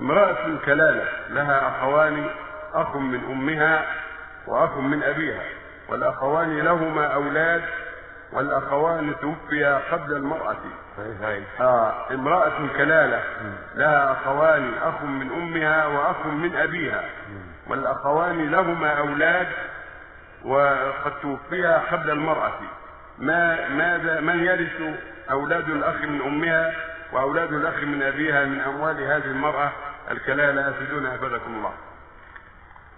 امرأة كلالة لها أخوان أخ من أمها وأخ من أبيها. والأخوان لهما أولاد والأخوان توفيا قبل المرأة. آه امرأة كلالة لها أخوان أخ من أمها وأخ من أبيها. والأخوان لهما أولاد وقد توفيا قبل المرأة. ما ماذا من يرث أولاد الأخ من أمها وأولاد الأخ من أبيها من أموال هذه المرأة؟ الكلالة أفيدونا أفادكم الله.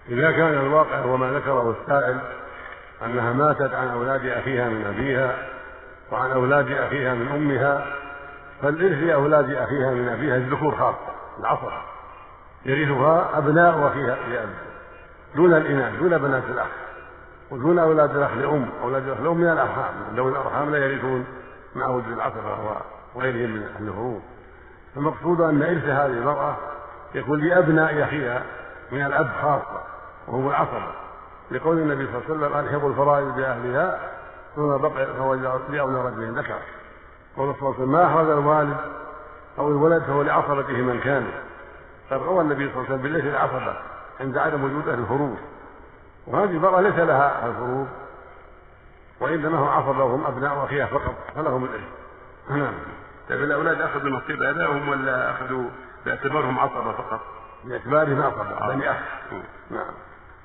إذا كان الواقع هو ما ذكره السائل أنها ماتت عن أولاد أخيها من أبيها وعن أولاد أخيها من أمها فالإرث لأولاد أخيها من أبيها الذكور خاصة العصر يرثها أبناء أخيها لأب دون الإناث دون بنات الأخ ودون أولاد الأخ لأم أولاد الأخ لأم من الأرحام. ذوي الأرحام لا يرثون مع وجود العصر وغيرهم من الفروض المقصود أن إرث هذه المرأة يكون لأبناء أخيها من الأب خاصة وهو العصبة. لقول النبي صلى الله عليه وسلم ألحقوا الفرائض بأهلها ثم بقي فهو لأولى رجل ذكر. قول صلى الله عليه وسلم ما أخرج الوالد؟ أو الولد فهو لعصبته من كان. قد روى النبي صلى الله عليه وسلم بالليل العصبة عند عدم وجود أهل الفروض وهذه المرأة ليس لها الفروض وإنما هم عصبة وهم أبناء أخيها فقط فلهم الإرث نعم. طيب الأولاد أخذوا نصيب أبائهم ولا أخذوا باعتبارهم عصبة فقط؟ باعتبارهم عصبة بني أخ نعم.